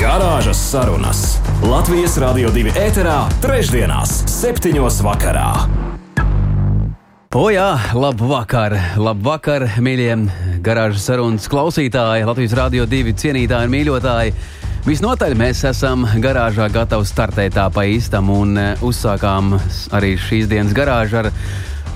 Garāžas sarunas Latvijas Rādio 2 ēterā, trešdienās, septiņos vakarā. O jā, labu vakar, labu vakar, mīļie garāžas sarunas klausītāji, Latvijas Rādio 2 cienītāji un mīļotāji. Visnotaļ mēs esam garāžā gatavi startēt tā pa īstam un eh, uzsākām arī šīs dienas garāžu ar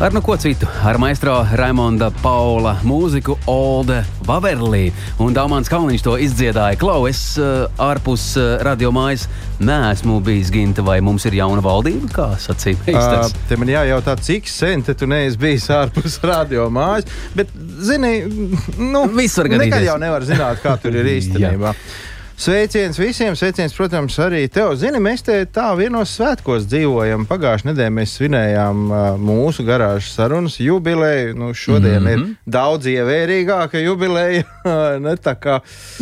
Ar nu ko citu, ar maistro Raimonda Paula mūziku Olde Vaverlī. Un Dāmāns Kalniņš to izdziedāja. Klau, es uh, ārpus uh, radio mājas neesmu bijis ginta, vai mums ir jauna valdība, kā sacīja meistars. Uh, te man jājautā, cik sen te tu neesi bijis ārpus radio mājas, bet, zini, nu, viss var gadīties. Nekad jau nevar zināt, kā tur ir īstenībā. Sveiciens visiem, sveiciens, protams, arī tev. Zini, mēs te tā vienos svētkos dzīvojam. Pagājušajā nedēļā mēs svinējām uh, mūsu garāžas sarunas jubileju. Nu, šodien mm -hmm. ir mhm. daudz ievērīgāka jubileja. kā...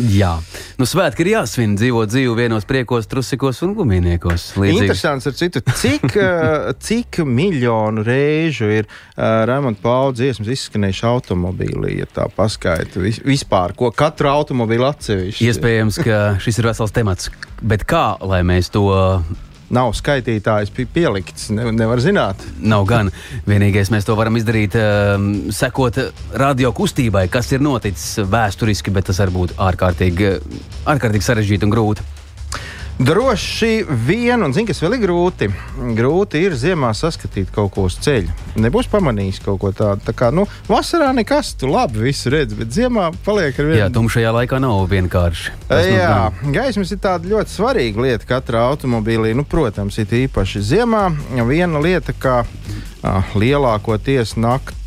Jā, nu, svētki ir jāsvin, dzīvot dzīvi vienos priekos, trusikos un gumijniekos. Interesants ar citu, cik, uh, cik miljonu reižu ir uh, Raimonda Pauli dziesmas izskanējuši automobīlī, ja tā paskaita vispār, ko katru automobīlu atsevišķi. Iespējams, ka šis ir vesels temats. Bet kā lai mēs to nav skaitītājs pielikts. Ne, nevar zināt. Nav gan. Vienīgais mēs to varam izdarīt, um, sekot radio kustībai, kas ir noticis vēsturiski, bet tas var būt ārkārtīgi, ārkārtīgi sarežģīti un grūti. Droši vien, un zinu, kas vēl ir grūti. Grūti ir ziemā saskatīt kaut ko uz ceļa. Nebūs pamanījis kaut ko tādu. Tā kā, nu, vasarā nekas, tu labi visu redz, bet ziemā paliek ar vienu. Jā, tumšajā laikā nav vienkārši. Tas Jā, gaismas ir tāda ļoti svarīga lieta katrā automobīlī. Nu, protams, ir īpaši ziemā. Viena lieta, kā lielākoties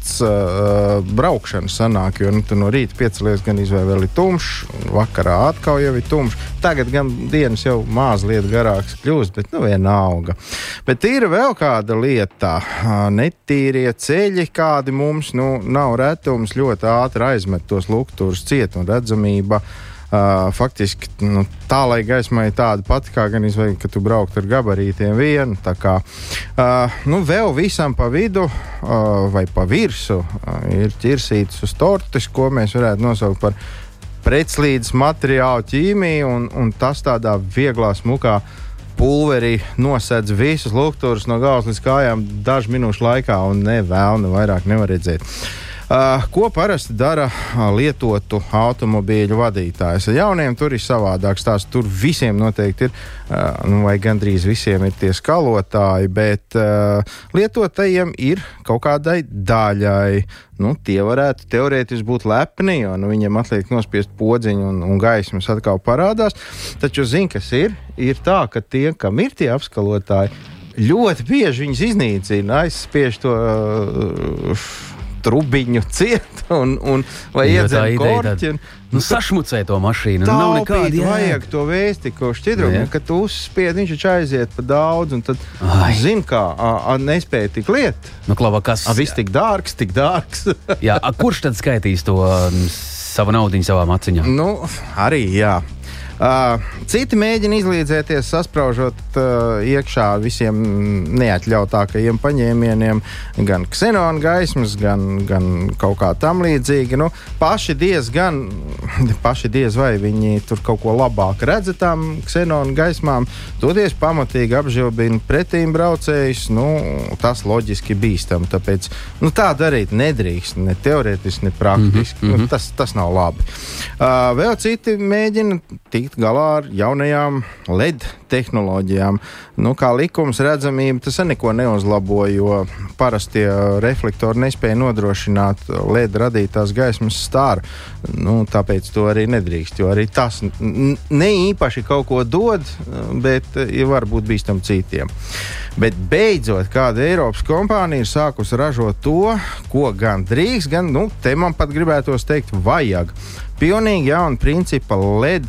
nakts uh, braukšana sanāk, jo nu, no rīta piecelies gan izvēle vēl ir tumšs, vakarā atkal jau ir tumšs. Tagad gan dienas jau mazliet garākas kļūst, bet nu vienalga. Bet ir vēl kāda lieta, netīrie ceļi, kādi mums nu, nav retums, ļoti ātri aizmet tos lukturus ciet un redzamība. Uh, faktiski nu, tā, lai gaisma ir tāda pati, kā gan izvēlēt, ka tu brauktu ar gabarītiem vienu. Kā uh, nu, vēl visam pa vidu uh, vai pa virsmu uh, ir ķirsītas uz tortes, ko mēs varētu nosaukt par pretslīdes materiālu ķīmiju, un, un tas tādā vieglā, smukā pulverī nosedz visus lukturus no galvas līdz kājām dažu minūšu laikā, un ne vēl ne vairāk nevar redzēt. Uh, ko parasti dara uh, lietotu automobīļu vadītājs? Ar jauniem tur ir savādāks. Tās tur visiem noteikti ir, uh, nu, vai gandrīz visiem ir tie skalotāji, bet lietotajiem ir kaut kādai daļai. Nu, tie varētu teorētiski būt lepni, jo nu, viņiem atliek nospiest podziņu un, un gaismas atkal parādās. Taču, zini, kas ir? Ir tā, ka tie, kam ir tie apskalotāji, ļoti bieži viņus iznīcina, aizspiež to. Uh, trubiņu ciet un, un vai iedzert korķi. Un, Nu, sašmucē to mašīnu. Tā nav nekāda jēga. Vajag to vēsti, ko šķidrumu, ka tu uzspied, viņš taču aiziet pa daudz, un tad zini, kā a, a, nespēja tik liet. Nu, klava, kas? A, viss tik dārgs, tik dārgs. jā, a, kurš tad skaitīs to um, savu naudu savām acīm? Nu, arī jā. Uh, citi mēģina izlīdzēties, sasprāžot uh, iekšā visiem neatļautākajiem paņēmieniem, gan ksenona gaismas, gan, gan kaut kā tam līdzīga. Nu, paši diezgan, paši diez vai viņi tur kaut ko labāk redz tām ksenona gaismām, toties pamatīgi apžilbina pretīm braucējus. Nu, tas loģiski bīstam, tāpēc nu, tā darīt nedrīkst, ne teorētiski, ne praktiski. Mm -hmm. nu, tas, tas nav labi. Uh, vēl citi mēģina tikt tikt galā ar jaunajām LED tehnoloģijām. Nu, kā likums redzamība, tas neko neuzlabo, jo parastie reflektori nespēja nodrošināt LED radītās gaismas stāru. Nu, tāpēc to arī nedrīkst, jo arī tas ne īpaši kaut ko dod, bet ja var būt bīstam citiem. Bet beidzot, kāda Eiropas kompānija ir sākusi ražot to, ko gan drīkst, gan, nu, te man pat gribētos teikt, vajag. Pilnīgi jauna principa LED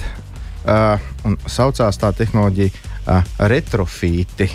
uh, un saucās tā tehnoloģija uh, retrofīti.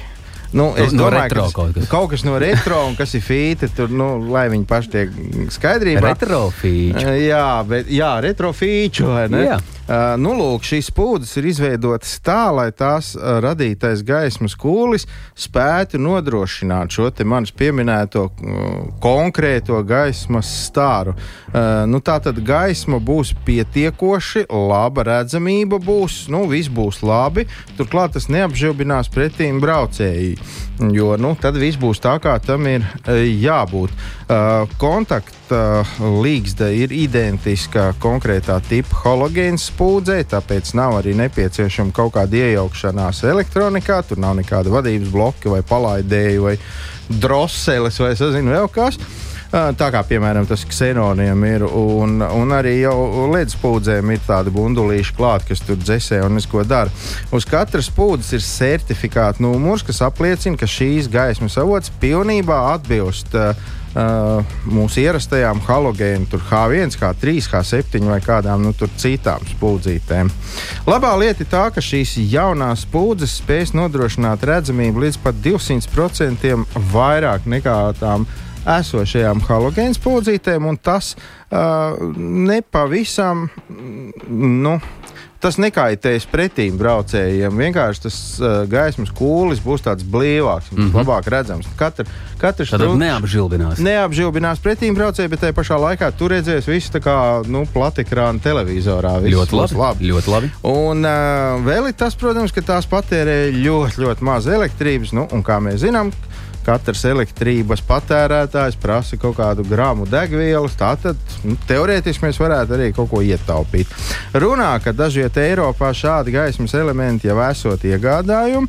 Nu, es no domāju, retro ka tas- kaut kas. kaut kas no retro un kas ir fīti, tur, nu, lai viņi paši tiek skaidrībā. Retrofīču. Uh, Jā, bet jā, retrofīču vai ne? Jā. Uh, nu, lūk, šīs spūdes ir izveidotas tā, lai tās uh, radītais gaismas kūlis spētu nodrošināt šo te manis pieminēto uh, konkrēto gaismas stāru. Nu, tā tad gaisma būs pietiekoši, laba redzamība būs, nu, viss būs labi. Turklāt tas neapžilbinās pretīm braucēji, jo nu, tad viss būs tā, kā tam ir jābūt. Uh, kontakta līgsta ir identiska konkrētā tipa halogēnas spūdzei, tāpēc nav arī nepieciešama kaut kāda iejaukšanās elektronikā. Tur nav nekāda vadības bloka vai palaidēju vai droseles vai sazinu vēl kas. Uh, Tā kā piemēram tas ksenoniem ir, un, un arī jau ledus pūdzēm ir tādi bundulīši klāti, kas tur dzēsē un neko dara. Uz katras pūdzes ir certifikāta numurs, kas apliecina, ka šīs gaismas avots pilnībā atbilst uh, uh, mūsu ierastajām halogēnu, tur H1, H3, H7 vai kādām nu, citām spūdzītēm. Labā lieta ir tā, ka šīs jaunās spūdzes spēs nodrošināt redzamību līdz pat 200% vairāk nekā tām esošajām halogēnu spūdzītēm, un tas uh, nepavisam. Nu, Tas nekaitēs pretīm braucējiem. Vienkārši tas uh, gaismas kūlis būs tāds blīvāks, mm -hmm. labāk redzams. Katra, katra Tad štrumps- neapžilbinās. neapžilbinās pretīm braucēji, bet tajā pašā laikā tur redzēs visu tā kā nu, platikrāna televizorā. Ļoti būs labi. Ļoti labi. Un uh, vēl ir tas, protams, ka tās patērē ļoti, ļoti maz elektrības. Nu, un kā mēs zinām, katrs elektrības patērētājs prasa kaut kādu grāmu degvielas. Tātad nu, teorētiski mēs varētu arī kaut ko ietaupīt. Runā, ka dažviet Eiropā šādi gaismas elementi jau esot iegādājumi.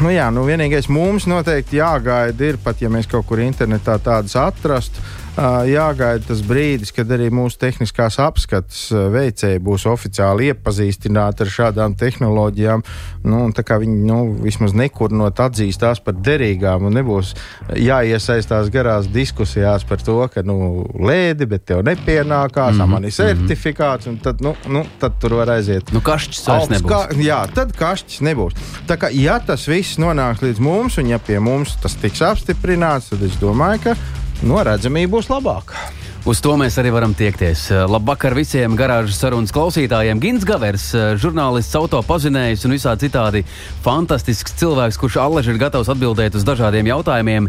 Nu, jā, nu, vienīgais mums noteikti jāgaida, ir pat ja mēs kaut kur internetā tādas atrastu. Ā, Jāgaida tas brīdis, kad arī mūsu tehniskās apskates ā, veicēji būs oficiāli iepazīstināti ar šādām tehnoloģijām. Nu, tā viņi nu, vismaz nekurnot atzīst tās par derīgām, un nebūs jāiesaistās garās diskusijās par to, ka nu, lēdi, bet tev nepienākās, mm -hmm. man ir certifikāts, un tad, nu, nu, tad tur var aiziet. Nu, kašķis vairs nebūs. Kā, jā, tad kašķis nebūs. Tā kā ja tas viss nonāks līdz mums, un ja pie mums tas tiks apstiprināts, tad es domāju, ka no redzamība būs labāka. Uz to mēs arī varam tiekties. Labvakar visiem garāžas sarunas klausītājiem. Gins Gavers, žurnālists, autopazinējs un visā citādi fantastisks cilvēks, kurš allaž ir gatavs atbildēt uz dažādiem jautājumiem.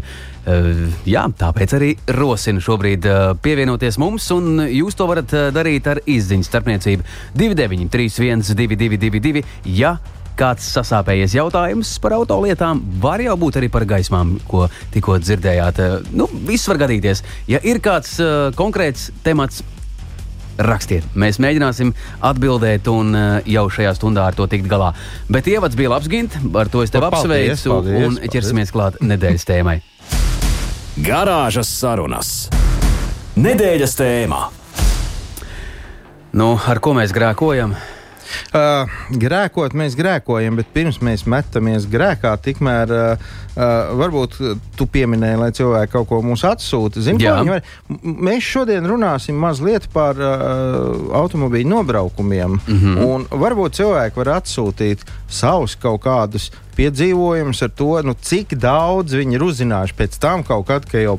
Eh, Jā, tāpēc arī rosinu šobrīd eh, pievienoties mums, un jūs to varat eh, darīt ar izziņas starpniecību 2931, 222, ja kāds sasāpējies jautājums par autolietām, var jau būt arī par gaismām, ko tikko dzirdējāt. Eh, Nu, viss var gadīties. Ja ir kāds uh, konkrēts temats, rakstiet. Mēs mēģināsim atbildēt un uh, jau šajā stundā ar to tikt galā. Bet ievads bija labs, Gint, ar to es tevi Paldies, apsveicu paldies, un paldies. ķersimies klāt nedēļas tēmai. Garāžas sarunas. Nedēļas tēmā. Nu, ar ko mēs grēkojam? Uh, grēkot mēs grēkojam, bet pirms mēs metamies grēkā, tikmēr uh, uh, varbūt tu pieminēji, lai cilvēki kaut ko mums atsūta. Viņi var? Mēs šodien runāsim mazliet par uh, automobīļu nobraukumiem. Mm. -hmm. Varbūt cilvēki var atsūtīt savus kaut kādus piedzīvojumus ar to, nu, cik daudz viņi ir uzzinājuši pēc tam, kaut kad, kad jau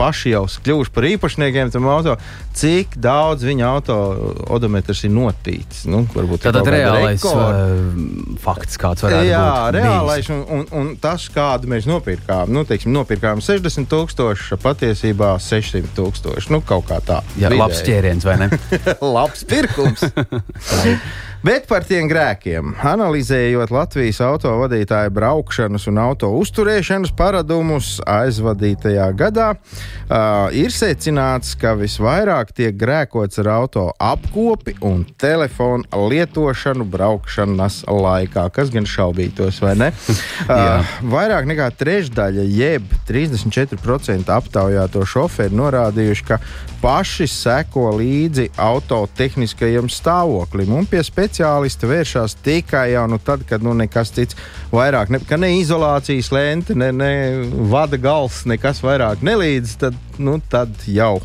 paši jau kļuvuši par īpašniekiem tam auto, cik daudz viņa auto odometrs ir notīts. Nu, Tātad reālais rekordi. uh, fakts, kāds varētu Jā, būt. bijis. reālais un, un, un tas, kādu mēs nopirkām. Nu, teiksim, nopirkām 60,000, patiesībā 600,000. Nu, kaut kā tā. Jā, labs vidēji. ķēriens, vai ne? labs pirkums. Bet par tiem grēkiem. Analizējot Latvijas autovadītāju braukšanas un auto uzturēšanas paradumus aizvadītajā gadā, uh, ir secināts, ka visvairāk tiek grēkots ar auto apkopi un telefonu lietošanu braukšanas laikā. Kas gan šaubītos, vai ne? Uh, vairāk nekā trešdaļa, jeb 34% aptaujāto šoferi norādījuši, ka paši seko līdzi auto tehniskajam stāvoklim un pie speciālista vēršās tikai jau nu, tad, kad nu, nekas cits vairāk, ne, ne izolācijas lente, ne, ne vada gals, nekas vairāk nelīdz, tad, nu, tad jau.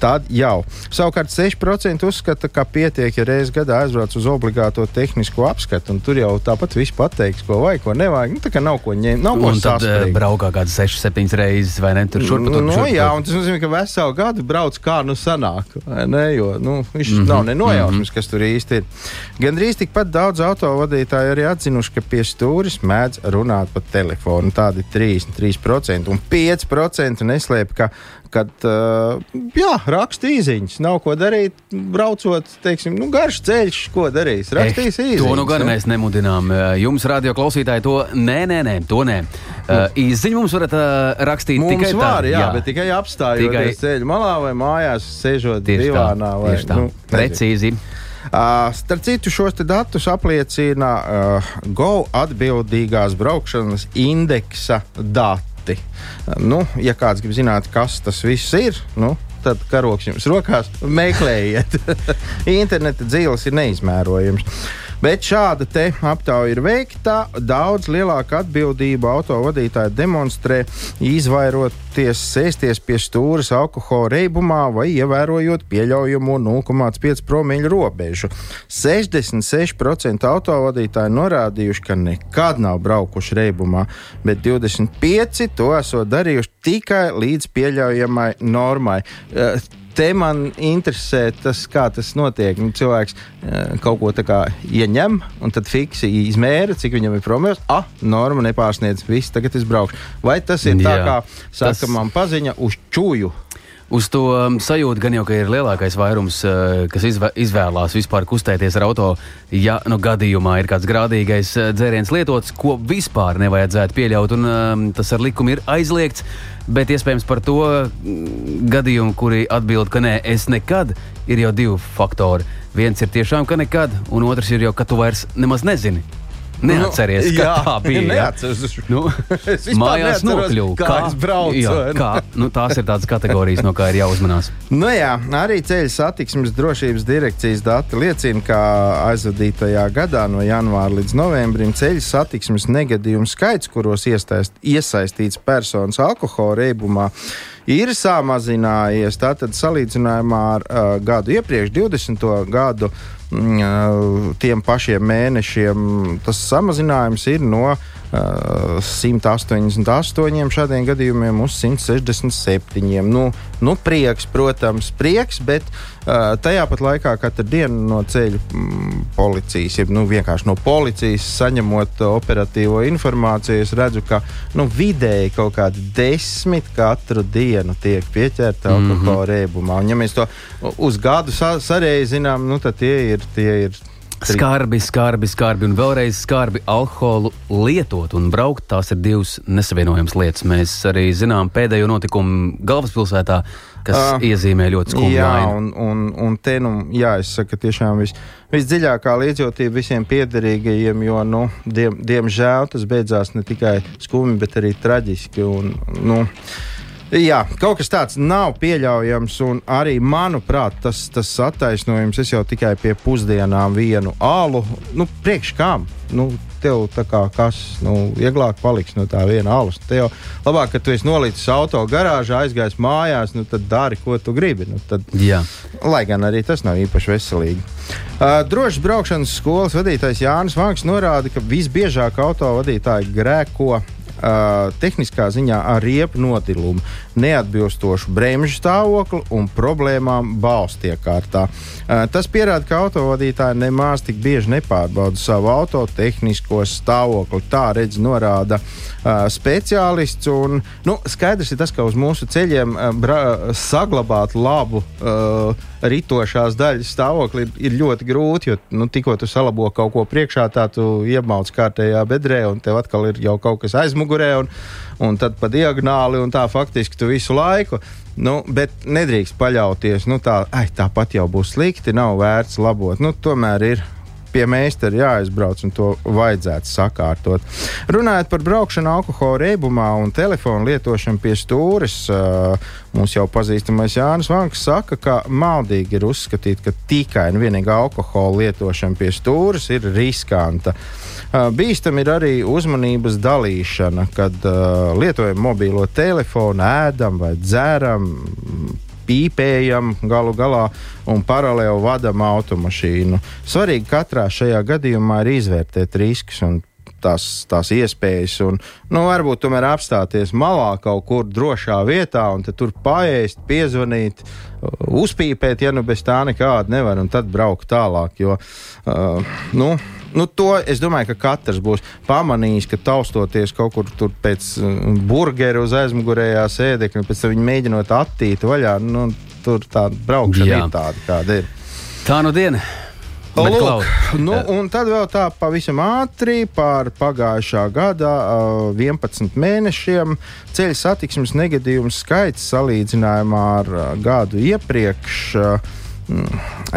Tad jau. Savukārt 6% uzskata, ka pietiek, ja reizes gadā aizbrauc uz obligāto tehnisko apskatu, un tur jau tāpat viss pateiks, ko vajag, ko nevajag. Nu, tā kā nav ko ņemt, nav ko Un tad saspringti. braukā kādas 6, 7 reizes, vai ne? Tur šurp, tur, Nu, šurp, jā, un tas nozīmē, ka veselu gadu brauc kā nu sanāk. Ne, jo nu, viņš mm -hmm, nav nenojausmas, mm -hmm. kas tur īsti ir. Gan drīz tikpat daudz autovadītāju arī atzinuši, ka pie stūris mēdz runāt pa telefonu. Tādi 33% un 5% neslēp, ka kad uh, jā, raksta īsiņas, nav ko darīt, braucot, teiksim, nu, garš ceļš, ko darīs. Rakstīs īsiņas. To nu gan mēs nemudinām. Eh, Jums, radio klausītāji, to nē, nē, nē, to nē. Uh, Īziņu mums varat uh, rakstīt Mums tikai var, tad, jā, jā, bet tikai apstājoties Tikai- ceļu malā vai mājās, sēžot Tieši tā, divānā. Vai, tieši tā. nu. Precīzi. Uh, starp citu, šos datus apliecina uh, GO atbildīgās braukšanas indeksa dati. Uh, nu, ja kāds grib zināt, kas tas viss ir, nu, tad karoks jums rokās meklējiet. Interneta dzīves ir neizmērojams. Bet šāda aptauja ir veikta. Daudz lielāka atbildība autovadītāji demonstrē, izvairoties sēsties pie stūres alkohola reibumā vai ievērojot pieļaujamo 0,5 promīļu robežu. 66% autovadītāji norādījuši, ka nekad nav braukuši reibumā, bet 25% to esot darījuši tikai līdz pieļaujamai normai. Eh, Te man interesē tas, kā tas notiek. Nu, cilvēks uh, kaut ko tā kā ieņem, un tad fiksi izmēra, cik viņam ir promils. Ah, norma nepārsniedz, viss, tagad es braukšu. Vai tas ir tā, Jā, kā saka tas- man paziņa uz čūju? Uz to um, sajūtu gan jau, ka ir lielākais vairums, uh, kas izvē, izvēlās vispār kustēties ar auto, ja nu gadījumā ir kāds grādīgais uh, dzēriens lietots, ko vispār nevajadzētu pieļaut, un um, tas ar likumu ir aizliegts. Bet iespējams par to mm, gadījumu, kuri atbild, ka nē, es nekad, ir jau divi faktori. Viens ir tiešām, ka nekad, un otrs ir jau, ka tu vairs nemaz nezini. Neatceries, Nu, ka jā, tā bija. jā. neatceros. Nu, Es mājās nokļuvu. kā es braucu, Jā, ne? kā, nu, tās ir tādas kategorijas, no kā ir jāuzmanās. Nu jā, arī ceļu satiksmes drošības direkcijas dati liecina, ka aizvadītajā gadā no janvāra līdz novembrim ceļu satiksmes negadījumu skaits, kuros iesaist, iesaistīts personas alkohola reibumā, ir samazinājies. Tātad salīdzinājumā ar uh, gadu iepriekš, 20. gadu, tiem pašiem mēnešiem, tas samazinājums ir no uh, 188 šādiem gadījumiem uz 167. Nu, nu, prieks, protams, prieks, bet uh, tajā pat laikā katru dienu no ceļu mm, policijas, jeb nu, vienkārši no policijas saņemot operatīvo informāciju, es redzu, ka nu, vidēji kaut kādi desmit katru dienu tiek pieķerta Mhm. alkohola rēbumā. Un, ja mēs to uz gadu sa sareizinām, nu, tad tie ir. Tie ir Skarbi, skarbi, skarbi un vēlreiz skarbi alkoholu lietot un braukt. Tās ir divas nesavienojamas lietas. Mēs arī zinām pēdējo notikumu galvaspilsētā, kas uh, iezīmē ļoti skumju Jā, un, un, un te nu, jā, es saku, tiešām vis, visdziļākā līdzjūtība visiem piederīgajiem, jo, nu, diem, diemžēl tas beidzās ne tikai skumji, bet arī traģiski. Un, nu, Jā, kaut kas tāds nav pieļaujams, un arī, manuprāt, tas, tas attaisnojums, es jau tikai pie pusdienām vienu alu, nu, priekš kam? Nu, tev kā kas, nu, vieglāk paliks no tā viena alus. Tev jau labāk, ka tu esi nolicis auto garāžā, aizgājis mājās, nu, tad dari, ko tu gribi. Nu, tad, Jā. Lai gan arī tas nav īpaši veselīgi. Uh, Drošas braukšanas skolas vadītājs Jānis Vanks norāda, ka visbiežāk autovadītāji grēko Uh, tehniskā ziņā ar riepu notilumu, neatbilstošu bremžu stāvokli un problēmām balstiekārtā. Uh, tas pierāda, ka autovadītāji nemaz tik bieži nepārbauda savu auto tehnisko stāvokli. Tā redz, norāda uh, speciālists. Un, nu, skaidrs ir tas, ka uz mūsu ceļiem uh, bra, saglabāt labu uh, ritošās daļas stāvokli ir, ir ļoti grūti, jo nu, tikko tu salabo kaut ko priekšā, tā tu iemalc kārtējā bedrē, un tev atkal ir jau kaut kas aizmugurē, un, un tad pa diagonāli, un tā faktiski tu visu laiku. Nu, bet nedrīkst paļauties, nu tā, ai, tāpat jau būs slikti, nav vērts labot. Nu, tomēr ir pie meistara jāaizbrauc un to vajadzētu sakārtot. Runājot par braukšanu alkohola reibumā un telefonu lietošanu pie stūres, mums jau pazīstamais Jānis Vanks saka, ka maldīgi ir uzskatīt, ka tikai un vienīgi alkohola lietošana pie stūres ir riskanta. Bīstam ir arī uzmanības dalīšana, kad uh, lietojam mobilo telefonu, ēdam vai dzeram pīpējam galu galā un paralēli vadam automašīnu. Svarīgi katrā šajā gadījumā ir izvērtēt riskus un tās, tās iespējas, un nu, varbūt tomēr apstāties malā kaut kur drošā vietā, un tur paēst, piezvanīt, uzpīpēt, ja nu bez tā nekāda nevar, un tad braukt tālāk. Jo, uh, nu, Nu, to es domāju, ka katrs būs pamanījis, ka taustoties kaut kur pēc burgeru uz aizmugurējā sēdekļa, pēc tam mēģinot attīt vaļā, nu, tur tā braukšana Jā. ir tāda, kāda ir. Tā nu diena. Lūk, nu, un tad vēl tā pavisam ātri par pagājušā gada uh, 11 mēnešiem ceļu satiksmes negadījumu skaits salīdzinājumā ar uh, gadu iepriekš. Uh,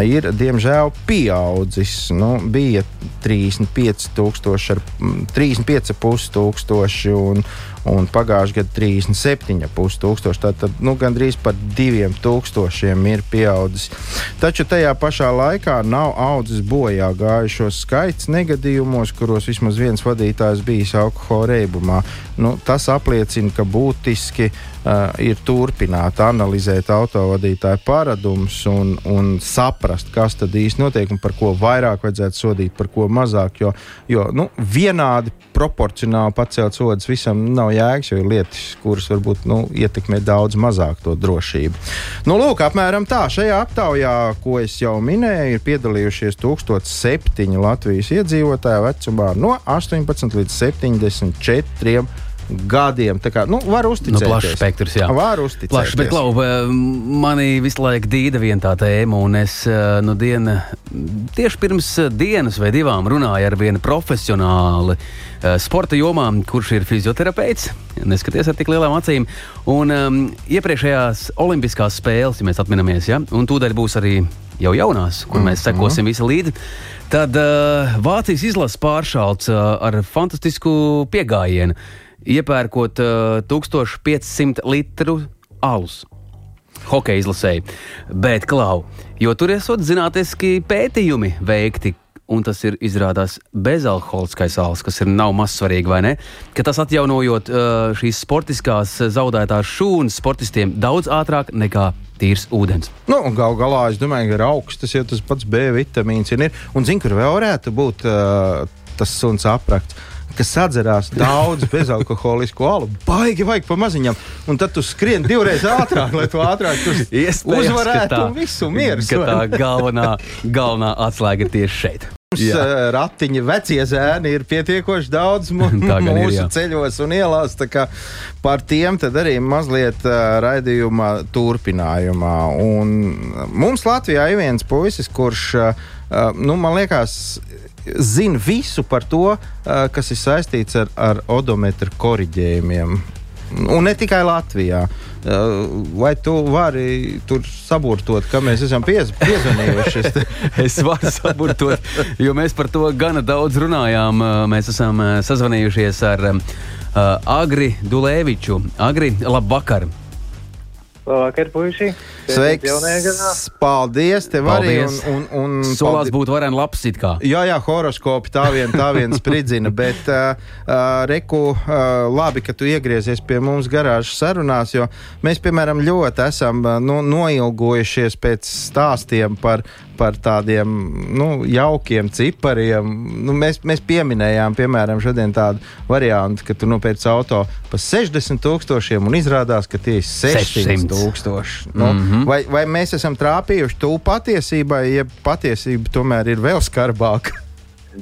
ir diemžēl pieaudzis. Nu, bija 35,5 tūkstoši un, un pagājušajā gadā 37,5 tūkstoši. Tātad nu, gandrīz par diviem tūkstošiem ir pieaudzis. Taču tajā pašā laikā nav audzis bojā gājušo skaits negadījumos, kuros vismaz viens vadītājs bijis alkohola reibumā. Nu, tas apliecina, ka būtiski uh, ir turpināt analizēt autovadītāju paradumus un, un saprast, kas tad īsti notiek un par ko vairāk vajadzētu sodīt, par ko mazāk. Jo, jo nu, vienādi proporcionāli pacelt sodus visam nav jēgas, jo ir lietas, kuras varbūt nu, ietekmē daudz mazāk to drošību. Nu, lūk, apmēram tā. Šajā aptaujā, ko es jau minēju, ir piedalījušies 1007 Latvijas iedzīvotāji vecumā no 18 līdz 74 gadiem. Tā kā nu, var uzticēties. Nu, plašs spektrs, jā. Var uzticēties. Plašs, bet, Klau, manī visu laiku dīda viena tā tēma, un es eh, nu, diena, tieši pirms dienas vai divām runāju ar vienu profesionāli eh, sporta jomā, kurš ir fizioterapeits. Neskaties ar tik lielām acīm. Un um, iepriekšējās Olimpiskās spēles, ja mēs atminamies, ja, un tūdaļ būs arī jau jaunās, kur mm mēs sekosim visi līdzi. Tad uh, Vācijas izlases pāršalts uh, ar fantastisku piegājienu iepērkot uh, 1500 litru alus. Hokeja izlasēji. Bet, Klau, jo tur esot zinātniski pētījumi veikti, un tas ir izrādās bezalkoholiskais alus, kas ir nav maz svarīgi, vai ne? Ka tas atjaunojot uh, šīs sportiskās zaudētās šūnas sportistiem daudz ātrāk nekā tīrs ūdens. Nu, Galu galā es domāju, ka ir augsts, ja tas pats B vitamīns ir. Un zinu, kur vēl varētu būt uh, tas suns aprakts kas sadzerās daudz bezalkoholisku alu. Baigi vajag pa maziņam, un tad tu skrien divreiz ātrāk, lai tu ātrāk uzvarētu un visu mieru. Tā galvenā, galvenā atslēga tieši šeit. Mums jā. Ratiņi, vecie zēni ir pietiekoši daudz mūsu ir, ceļos un ielās. Par tiem arī mazliet uh, raidījuma turpinājumā. Un mums Latvijā ir viens puisis, kurš, uh, nu, man liekas, zina visu par to, kas ir saistīts ar, ar odometru korģējumiem. Un ne tikai Latvijā. Vai tu vari tur saburtot, ka mēs esam piez, piezvanījuši? es varu saburtot, jo mēs par to gana daudz runājām. Mēs esam sazvanījušies ar uh, Agri Dulēviču. Agri, labvakar! Labvakar, puiši! Sveiks! Paldies! Tev paldies. arī! Un, un, un, Solās būtu varēja labs it kā. Jā, jā, horoskopi tā vien, tā vien spridzina, bet uh, uh, reku uh, labi, ka tu iegriezies pie mums garāžas sarunās, jo mēs, piemēram, ļoti esam uh, no, noilgojušies pēc stāstiem par par tādiem nu, jaukiem cipariem. Nu, mēs, mēs pieminējām, piemēram, tādu variantu, ka tu nopērci auto par 60 tūkstošiem un izrādās, ka tie ir 600 tūkstoši. Nu, mm -hmm. vai, vai mēs esam trāpījuši tuvu patiesībai, ja patiesība tomēr ir vēl skarbāka?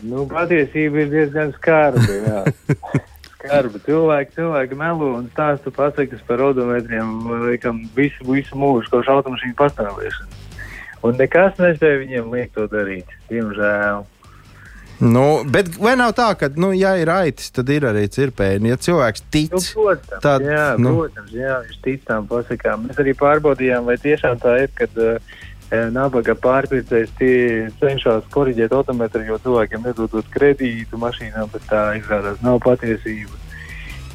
Nu, patiesība ir diezgan skarba. skarbi. Cilvēki, cilvēki melo un stāsta pasakas par odometriem, laikam, visu, visu mūžu, kopš automašīnu pastāvēšanas. Un nekas nespēja viņiem liekt to darīt, diemžēl. Nu, bet vai nav tā, ka, nu, ja ir aitis, tad ir arī cirpēji? Ja cilvēks tic, nu, protams, tad, jā, nu. protams, jā, viņš tic tām pasakām. Mēs arī pārbaudījām, vai tiešām tā ir, kad uh, nabaga pārpircējs cenšas korrigēt autometru, jo cilvēkiem nedodot kredītu mašīnām, bet tā izrādās nav patiesība.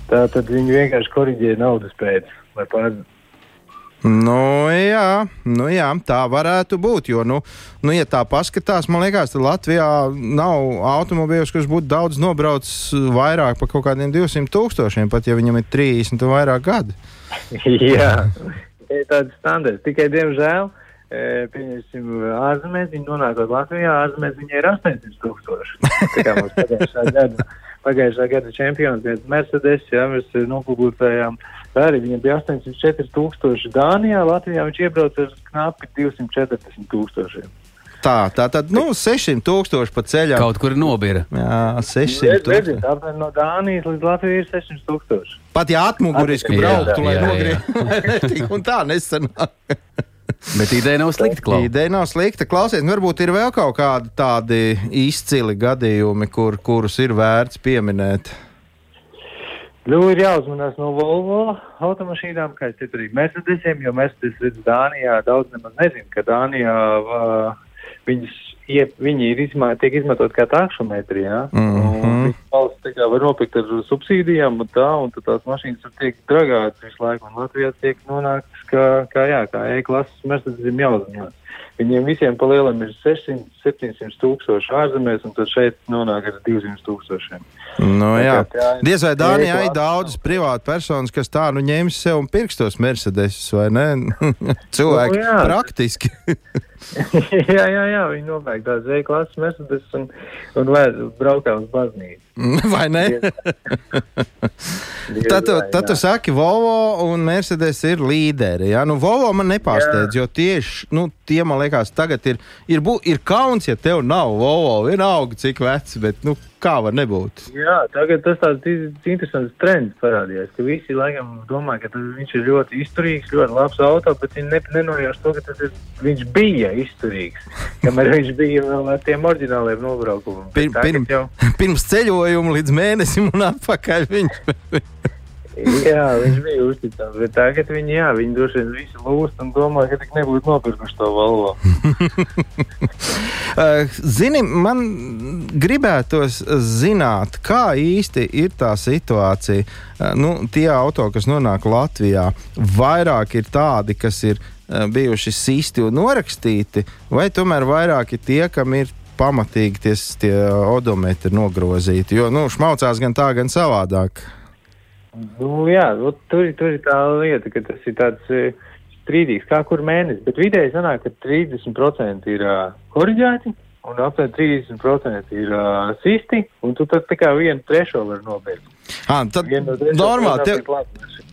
Tā tad viņi vienkārši korrigē naudas pēc, lai pārbaudītu Nu, jā, nu, jā, tā varētu būt. Jo, nu, nu, ja tā paskatās, man liekas, tad Latvijā nav automobīļus, kurš būtu daudz nobraucis vairāk par kaut kādiem 200 tūkstošiem, pat ja viņam ir 30 un vairāk gadi. jā, tāds standarts. Tikai, diemžēl, pieņemsim, ārzemēs, viņi nonākot Latvijā, ārzemēs viņai ir 800 tūkstoši. Tā kā mums pagājušā gada, pagājušā gada čempions, viens Mercedes, jā, mēs nopublicējām, tā arī viņam bija 804 tūkstoši Dānijā, Latvijā viņš iebrauca ar knapi 240 tūkstošiem. Tā, tā tad, nu, 600 tūkstoši pa ceļam. Kaut kur nobira. Jā, 600 tūkstoši. Tāpēc no Dānijas līdz Latvijai ir 600 tūkstoši. Pat ja atmuguriski brauktu, lai nogrieztu, tik un tā nesanāk. Bet ideja nav slikta, Klau. Ideja nav slikta. Klausies, nu, varbūt ir vēl kaut kādi tādi izcili gadījumi, kur, kurus ir vērts pieminēt. Ir jāuzmanās no Volvo automašīnām, kā teicu, arī Mercedesiem, jo Mercedes redz Dānijā daudz nemaz nezinu, ka Dānijā uh, viņas, ie, viņi ir izmā, tiek izmantot kā taksometri, jā. Un viņas valsts tā kā var nopirkt ar subsīdijām un tā, un tad tās mašīnas tur tiek dragātas visu laiku, un Latvijā tiek nonāktas kā, kā jā, kā E-klases Mercedesiem jāuzmanās. Viņiem visiem pa lielam ir 600, 700 tūkstoši ārzemēs, un tad šeit nonāk ar 200 tūkstošiem. Nu, jā. ir- Diez vai Dānijā ir daudz privātu personas, kas tā nu ņems sev un pirkstos Mercedes, vai ne? Cilvēki Nu, jā. praktiski. jā, jā, jā, viņi nopērk tās E-klases Mercedes un, un vēd, braukā uz baznīcu. vai ne? Tad, tu, tad tu jā. saki, Volvo un Mercedes ir līderi. Ja? Nu, Volvo man nepārsteidz, jo tieši nu, tie man liekas, tagad ir, ir, bū, ir kauns, ja tev nav Volvo. Vienalga, cik vecs, bet nu, kā var nebūt. Jā, tagad tas tāds interesants trends parādījās, ka visi laikam domā, ka tas, viņš ir ļoti izturīgs, ļoti labs auto, bet viņi ne, nenojauš to, ka tas ir, viņš bija izturīgs, kamēr viņš bija vēl ar tiem oriģināliem nobraukumiem. Pir, pirm, jau, pirms ceļojuma līdz mēnesim un atpakaļ viņš. jā, viņš bija uzticams, bet tagad viņi, jā, viņi droši vien visi lūst un domā, ka tik nebūtu nopirkuši to Volvo. Uh, Zini, man gribētos zināt, kā īsti ir tā situācija. Uh, Nu, tie auto, kas nonāk Latvijā, vairāk ir tādi, kas ir uh, bijuši sisti un norakstīti, vai tomēr vairāk ir tie, kam ir pamatīgi ties, tie odometri nogrozīti. Jo nu, šmaucās gan tā, gan savādāk. Nu, jā, nu, tur, tur ir tā lieta, ka tas ir tāds e, strīdīgs, kā kur mēnesis. Bet vidēji sanāk, ka 30% ir uh, korģēti un aptuveni 30% ir uh, sisti, un tu tad kā vienu trešo var nopirkt. À, tad no trešo normāli, tev,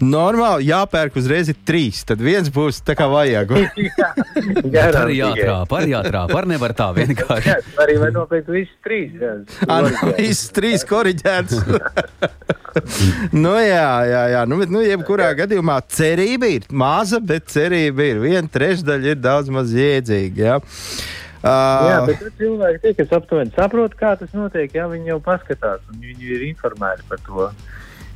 normāli jāpērk uzreiz trīs. Tad viens būs tā kā vajag. Jā, Par garantīgi. jātrāp, par jātrāp, par nevar tā vienkārši. Jā, arī var nopirkt visus trīs. Jā, Ah, nu, Viss trīs korģēts. nu, jā, jā, jā. Nu, bet, nu, jebkurā gadījumā cerība ir maza, bet cerība ir. Viena trešdaļa ir daudz maz jēdzīga. Jā. Jā, Uh, bet cilvēki, tie, kas aptuveni saprot, kā tas notiek, jā, viņi jau paskatās, un viņi ir informēti par to,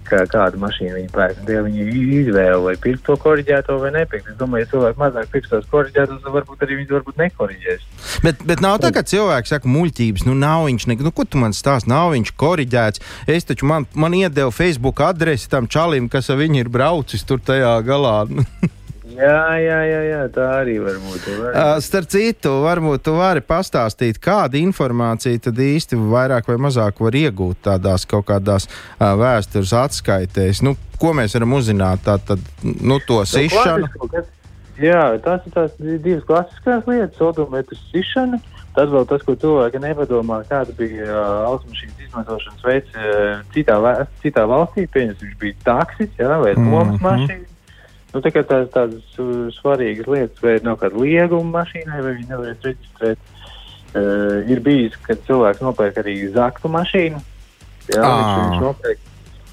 kā, kādu mašīnu viņi pērk. Tie viņi izvēle, vai pirkt to korģēto vai nepirkt. Es domāju, ja cilvēki mazāk pirks tos korģētos, tad varbūt arī viņi varbūt nekoriģēs. bet, bet nav tā, ka cilvēks saka, muļķības, nu nav viņš, ne, nu, ko tu man stāsti, nav viņš korģēts. Es taču man, man iedevu Facebook adresi tam čalim, kas ar viņu ir braucis tur tajā galā. Jā, jā, jā, jā tā arī var būt. Uh, Starp citu, varbūt tu vari pastāstīt, kāda informācija tad īsti vairāk vai mazāk var iegūt tādās kaut kādās uh, vēstures atskaitēs. Nu, ko mēs varam uzzināt? Tā tad, nu, to sišanu. Jā, tās ir tās di- divas klasiskās lietas, odometrs sišana. Tad vēl tas, ko cilvēki nepadomā, kāda bija uh, automašīnas izmantošanas veids uh, citā, citā valstī. Pieņemsim, viņš bija taksis jā, vai Mhm. lomas mašīna. Nu, tā kā tās tādas uh, svarīgas lietas, vai nav kāda lieguma mašīnai, vai viņi nevarēs reģistrēt. Uh, ir bijis, kad cilvēks nopērk arī zaktu mašīnu. Jā, Ā. viņš, nopērk,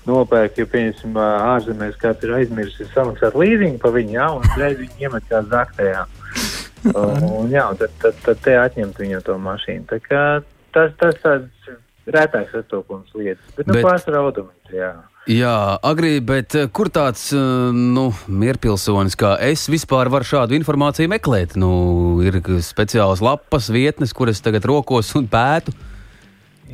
nopērk, ja ā, ārzemēs kāds ir aizmirsis samaksāt līdzīgu pa viņu, jā, un uzreiz viņi iemet kā zaktējā. Un, un, jā, un tad, tad, tad te atņemt viņam to mašīnu. Tā kā tas, tas tāds rētāks sastopums lietas, bet, nu, Bet- pārsvarā automēts, jā. Jā, agrī, bet eh, kur tāds eh, nu, mierpilsonis kā es vispār varu šādu informāciju meklēt? Nu, ir speciāls lapas vietnes, kuras tagad rokos un pētu.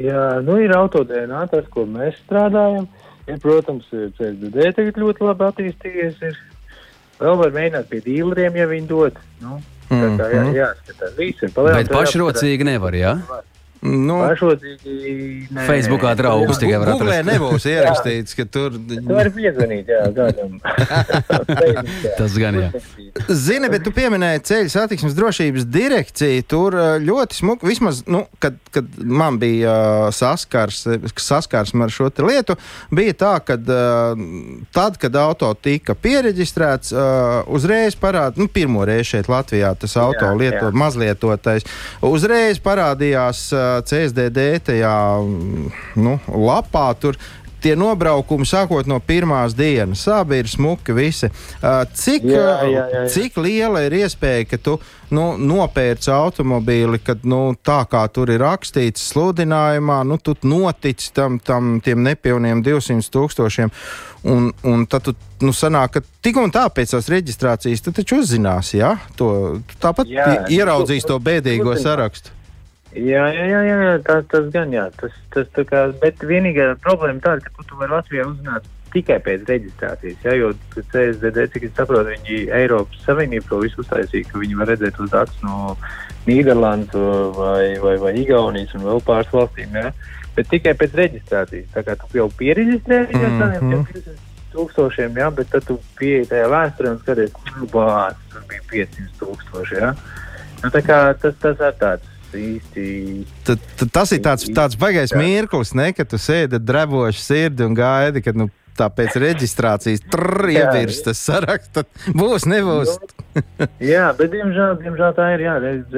Jā, nu ir autodēnā, tas, ko mēs strādājam. Ir, protams, CSDD tagad ļoti labi attīstījies. Ir. Vēl var mēģināt pie dīleriem, ja viņi dod. Nu, tā kā jā, Mhm. jāskatās. Viss ir palielinājums. Bet pašrocīgi nevar, jā? Nu, Pašocīgi. nē, Facebookā draugus tikai var Googlē atrast. nebūs ierakstīts, ka tur. Tu vari piezvanīt, jā, kādam. Tas gan jā. Zini, bet tu pieminēji ceļu satiksmes drošības direkciju. Tur ļoti smuki, vismaz, nu, kad, kad man bija saskars, saskarsme ar šo te lietu, bija tā, ka tad, kad auto tika pieregistrēts, uh, uzreiz parādījās, nu, pirmo reizi šeit Latvijā tas auto Jā, lieto, jā. mazlietotais, uzreiz parādījās CSDD tajā mm, nu, lapā. Tur, Tie nobraukumi sākot no pirmās dienas, abi ir smuki. Visi. Cik, Jā, jā, jā, jā. cik liela ir iespēja, ka tu nu, nopērci automobīli, kad nu, tā kā tur ir rakstīts sludinājumā, nu, tu notici tam, tam tiem nepilniem 200 tūkstošiem. Un, un tad tu nu, sanāk, ka tik un tā pēc tās reģistrācijas tu taču uzzināsi, ja? to, tu tāpat Jā, i- ieraudzīs to bēdīgo uzzinās. sarakstu. Jā, jā, jā, jā, tas, tas gan jā. Tas, tas kā, bet vienīgā problēma tāda, ka tu, vari Latvijā uzzināt tikai pēc reģistrācijas. Jā, jo CSDD, cik es saprotu, viņi Eiropas Savienību to visu uztaisīja, ka viņi var redzēt tos datus no Nīderlandes vai, vai, vai Igaunijas un vēl pāris valstīm. Jā. Bet tikai pēc reģistrācijas. Tā kā tu jau pieregistrējies ar tādiem Mhm. 500 tūkstošiem, jā, bet tad tu pieeji tajā vēsturē un skaties, kur bāz, tur bija 500 tūkstoši. Jā. Nu, tā kā tas, tas ir tāds īsti Tad, tad tas ir tāds, tāds baigais Jā. mirklis, ne, kad tu sēdi ar drevošu sirdi un gaidi, kad nu, tā pēc reģistrācijas ievirs tas saraksts. Būs, nebūs. Jā, bet diemžēl, diemžēl tā ir. Jā,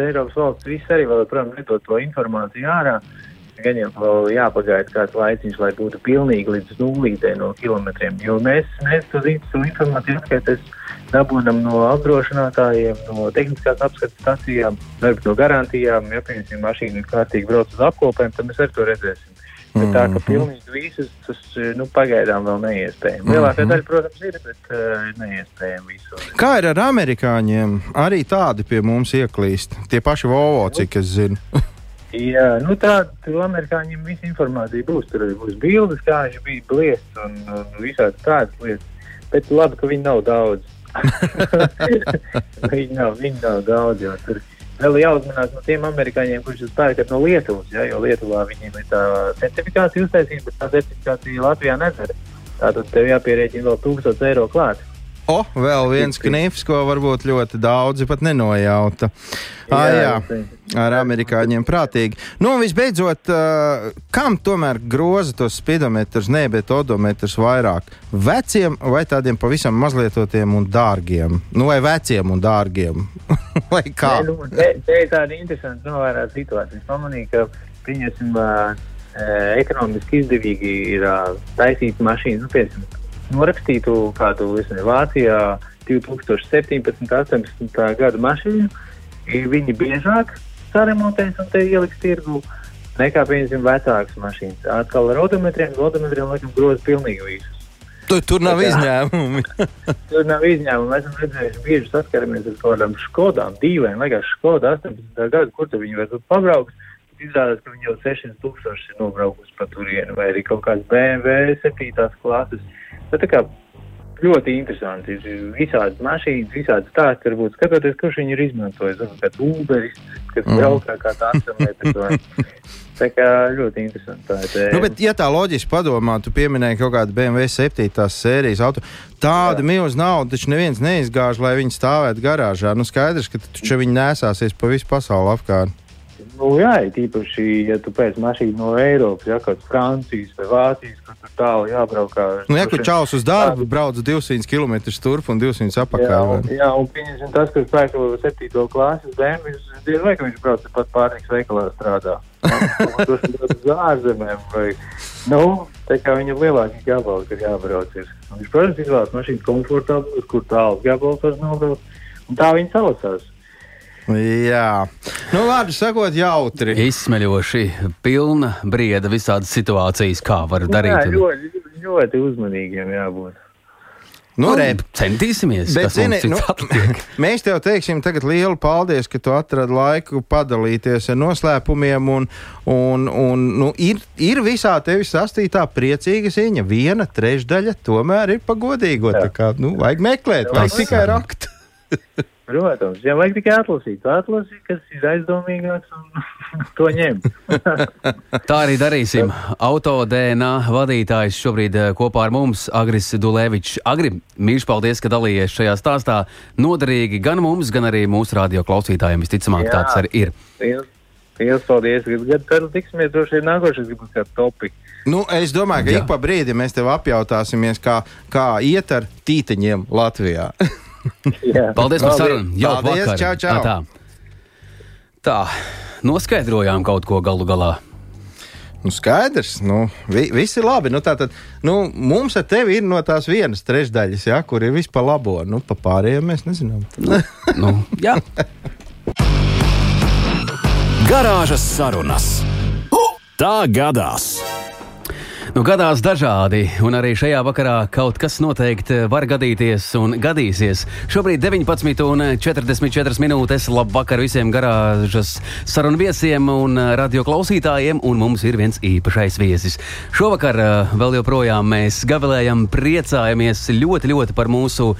Eiropas valsts viss arī vēl, protams, nedod to informāciju ārā. Gan jau vēl jāpagaida kāds laiciņš, lai būtu pilnīgi līdz nulītē no kilometriem. Jo mēs, mēs to, zi- to informāciju atskaites dabūnam no apdrošinātājiem, no tehniskās apskates stacijām, varbūt no garantijām. Ja, piemēram, mašīna ir kārtīgi brauc uz apkopēm, tad mēs arī to redzēsim. Bet tā, ka pilnīgi visus, tas nu, pagaidām vēl neiespējami. Lielākā daļa, protams, ir, bet uh, neiespējami visu. Kā ir ar amerikāņiem? Arī tādi pie mums ieklīst. Tie paši Volvo, cik es zinu. Jā, nu tā, tur amerikāņiem visa informācija būs. Tur būs bildes, kā viņš bija bliests un, un visādi tādas lietas. Bet labi, ka viņi nav daudz. viņi, nav, viņi nav daudz, tur vēl jāuzmanās no tiem amerikāņiem, jūs pērkat no Lietuvas, ja, jo Lietuvā viņiem ir tā certifikācija uztaisīta, bet tā certifikācija Latvijā nedara. Tātad tev jāpierēķina vēl 1000 eiro klāt. O, vēl viens knifs, ko varbūt ļoti daudzi pat nenojauta. Ah, jā, ar amerikāņiem prātīgi. Nu, un visbeidzot, uh, kam tomēr groza tos spidometrus, ne, bet odometrus vairāk? Veciem vai tādiem pavisam mazlietotiem un dārgiem? Nu, vai veciem un dārgiem? vai kā? Nē, nu, te, te ir tāda interesanta novērtēta situācija. Es pamanīju, ka, pieņemsim, ā, ekonomiski izdevīgi ir ā, taisīt mašīnu, nu, piemēram, norakstītu kādu, nezinu, Vācijā 2017. 18. gada mašīnu, viņi biežāk saremontēs un te ieliks tirgu nekā, piemēram, vecākas mašīnas. Atkal ar odometriem, odometriem, laikam, groza pilnīgi visus. Tur, tur nav izņēmumi. Tur nav izņēmuma. Mēs esam redzējuši, bieži saskaramies ar kādām skodām, dīvaini, liekas, skoda 18. gada, kur viņi var pabraukt. Izrādās, ka viņi jau 600 tūkstoši ir nobraukusi pa turieni, vai arī kaut kāds BMW 7. klases. Bet tā kā ļoti interesanti ir visādas mašīnas, visādas stāsti, varbūt skatoties, kurš viņi ir izmantojis. Varbūt kāds Uberis, kas Mhm. braukā kā taksometrs. vai- Tā kā ļoti interesanti. Tā ir. Nu, bet, ja tā loģiski padomā, tu pieminēji kaut kādu BMW 7. sērijas auto. Tāda milzīga nauda taču neviens neizgāž, lai viņi stāvētu garāžā. Nu, skaidrs, ka taču viņi nesāsies pa visu pasauli apkārt. Nu, jā, tīpaši, ja tu pēc mašīnas no Eiropas, ja kaut kāds Francijas vai Vācijas, kur tur tālu jābraukā. Nu, ja kur čaus uz darbu, brauc 200 km turp un 200 Jā, apakaļ. un, jā, un pieņemsim tas, kas to 7. klases BMW, viņš diez vai, ka viņš brauc pat pārtiks veikalā strādā. Tas ir uz ārzemēm vai, nu, tā kā viņam lielāki gabali, kur jābrauc ir. Viņš, protams, izvēlas mašīnu komfortablu, kur tāls gabals var nobraukt, un tā viņi salasās. Jā, nu, vārdu sakot, jautri. Izsmeļoši, pilna brieda visādas situācijas, kā var Jā, darīt. un- ļoti, ļoti uzmanīgiem jābūt. Nu, re, Centīsimies, Bet, zini, nu, mēs tev teiksim tagad lielu paldies, ka tu atradi laiku padalīties ar noslēpumiem. Un, un, un, nu, ir, ir visā tevis sastītā priecīga ziņa. Viena trešdaļa tomēr ir pagodīga. Tā kā nu, vajag meklēt, vajag tikai rakt. Protams, ja vajag tikai atlasīt, atlasīt, kas ir aizdomīgāks un to ņemt. Tā arī darīsim. Autodēnā vadītājs šobrīd eh, kopā ar mums Agris Dulēvičs. Agri, mīļš paldies, ka dalījies šajā stāstā. Noderīgi gan mums, gan arī mūsu radio klausītājiem. Visticamāk, Jā. tāds arī ir. Lielas paldies! Kādu tiksimies, droši vien nākošais būs kāds topik. Nu, es domāju, ka Jā. ik pa brīdim mēs tev apjautāsimies, kā, kā iet ar tīteņiem Latvijā. Paldies par sarunu. Jā, Paldies, čau, čau. Tā, tā, noskaidrojām kaut ko galu galā. Nu, skaidrs, nu, vi, viss ir labi. Nu, tātad, nu, mums ar tevi ir no tās vienas trešdaļas, ja, kur ir vispār labo. Nu, pa pārējiem mēs nezinām. nu, nu, jā. Garāžas sarunas. Tā gadās! Nu, gadās dažādi, un arī šajā vakarā kaut kas noteikti var gadīties un gadīsies. Šobrīd 19,44 minūtes. Labvakar visiem garāžas sarunu viesiem un radio klausītājiem, un mums ir viens īpašais viesis. Šovakar eh, vēl joprojām mēs gavilējam, priecājamies ļoti, ļoti par mūsu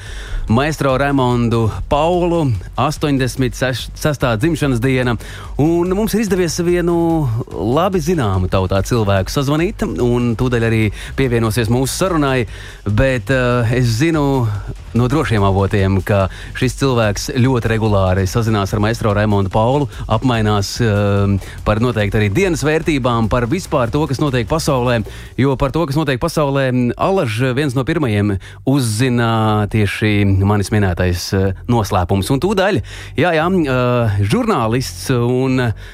maestro Raimondu Paulu, 86. dzimšanas diena, un mums ir izdevies vienu labi zināmu tautā cilvēku sazvanīt. Un tūdaļ arī pievienosies mūsu sarunai, bet uh, es zinu no drošiem avotiem, ka šis cilvēks ļoti regulāri sazinās ar maistro Raimondu Paulu, apmainās uh, par noteikti arī dienas vērtībām, par vispār to, kas notiek pasaulē, jo par to, kas notiek pasaulē, Alaž viens no pirmajiem uzzina tieši manis minētais uh, noslēpums. Un tūdaļ, jā, jā, uh, žurnālists un uh,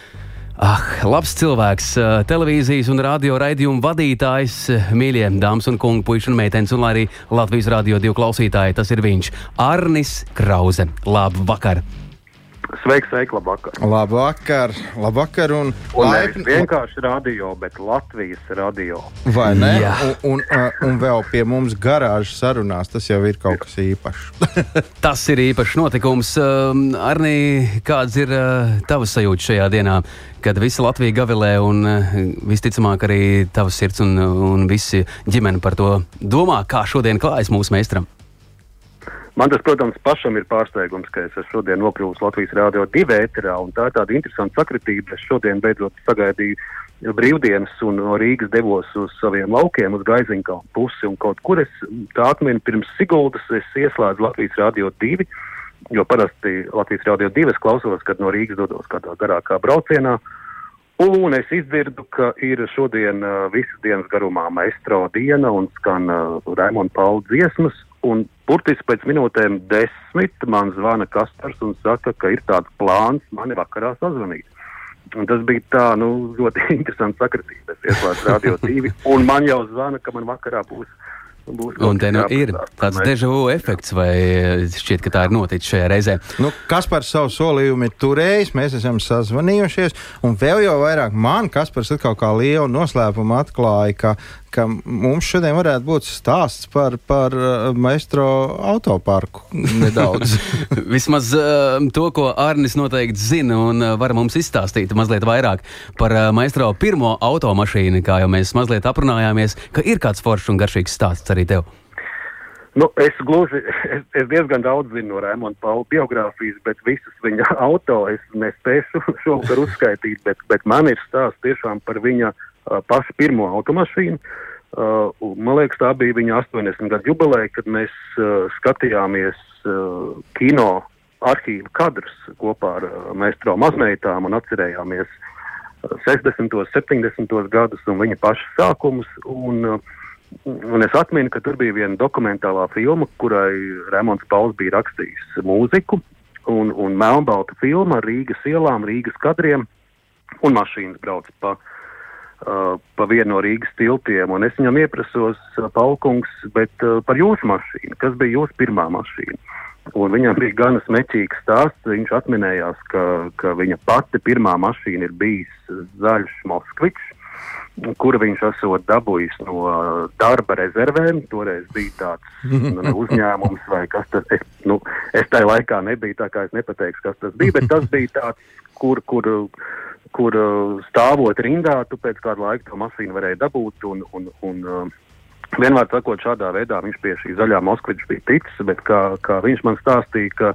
Ah, labs cilvēks, televīzijas un radio raidījumu vadītājs, mīļie dāmas un kungi, puikas un meitenes, un arī Latvijas radio divu klausītāji. Tas ir viņš, Arnis Krause. Labu vakaru! Sveiks, sveiki, labvakar. Labvakar, labvakar un, un laipni. vienkārši radio, bet Latvijas radio. Vai ne? Jā. Un, un, un vēl pie mums garāžas sarunās tas jau ir kaut kas īpašs. tas ir īpašs notikums. Um, Arnī, kāds ir uh, tavs sajūta šajā dienā, kad visa Latvija gavilē un uh, visticamāk arī tavs sirds un, un visi ģimene par to domā, kā šodien klājas mūsu meistaram? Man tas, protams, pašam ir pārsteigums, ka es šodien nokļuvis Latvijas Rādio 2 ēterā, un tā ir tāda interesanta sakritība. Es šodien beidzot sagaidīju brīvdienas un no Rīgas devos uz saviem laukiem, uz Gaiziņkalnu pusi, un kaut kur es tā atminu pirms Siguldas es ieslēdzu Latvijas Rādio 2, jo parasti Latvijas Rādio 2 es klausos, kad no Rīgas dodos kādā garākā braucienā. Un es izdzirdu, ka ir šodien uh, visas dienas garumā maestro diena un skan uh, Raimonda Paula dziesmas, Un burtiski pēc minūtēm desmit man zvana Kaspars un saka, ka ir tāds plāns mani vakarā sazvanīt. Un tas bija tā, nu, ļoti interesants sakritība. Es ieslēdzu radio tīvi, un man jau zvana, ka man vakarā būs. būs un te nu ir tāds deja vu efekts, vai šķiet, ka tā ir noticis šajā reizē? Nu, Kaspars savu solījumu ir turējis, mēs esam sazvanījušies, un vēl jau vairāk man Kaspars atkal kā lielu noslēpumu atklāja, ka ka mums šodien varētu būt stāsts par, par uh, maestro autoparku nedaudz. Vismaz uh, to, ko Arnis noteikti zina un uh, var mums izstāstīt mazliet vairāk par maestro pirmo automašīnu, kā jau mēs mazliet aprunājāmies, ka ir kāds foršs un garšīgs stāsts arī tev. Nu, es gluži, es, es diezgan daudz zinu no Rēmona Paula biogrāfijas, bet visas viņa auto es nespēšu šovakar uzskaitīt, bet, bet man ir stāsts tiešām par viņa uh, pašu pirmo automašīnu. Uh, man liekas, tā bija viņa 80 gadu jubileja, kad mēs uh, skatījāmies uh, kino arhīvu kadrus kopā ar uh, meistro mazmeitām un atcerējāmies uh, 60. un 70. gadus un viņa paša sākumus. Un, uh, un es atminu, ka tur bija viena dokumentālā filma, kurai Rēmons Pauls bija rakstījis mūziku, un, un melnbalta filma ar Rīgas ielām, Rīgas kadriem, un mašīnas brauc pa Uh, pa vienu no Rīgas tiltiem, un es viņam ieprasos, uh, Paukungs, bet uh, par jūsu mašīnu, kas bija jūsu pirmā mašīna. Un viņam bija gana smēķīgs stāsts. Viņš atminējās, ka, ka viņa pati pirmā mašīna ir bijis zaļš Moskvičs, kuru viņš esot dabūjis no darba rezervēm. Toreiz bija tāds nu, uzņēmums, vai kas tas es, nu, es tajā laikā nebiju, tā kā es nepateikšu, kas tas bija, bet tas bija tāds, kur, kur kur uh, stāvot rindā, tu pēc kāda laika to mašīnu varēji dabūt. Un, un, un, uh, vienmēr sakot, šādā veidā viņš pie šī zaļā Moskviča bija ticis, bet kā, kā viņš man stāstīja, ka,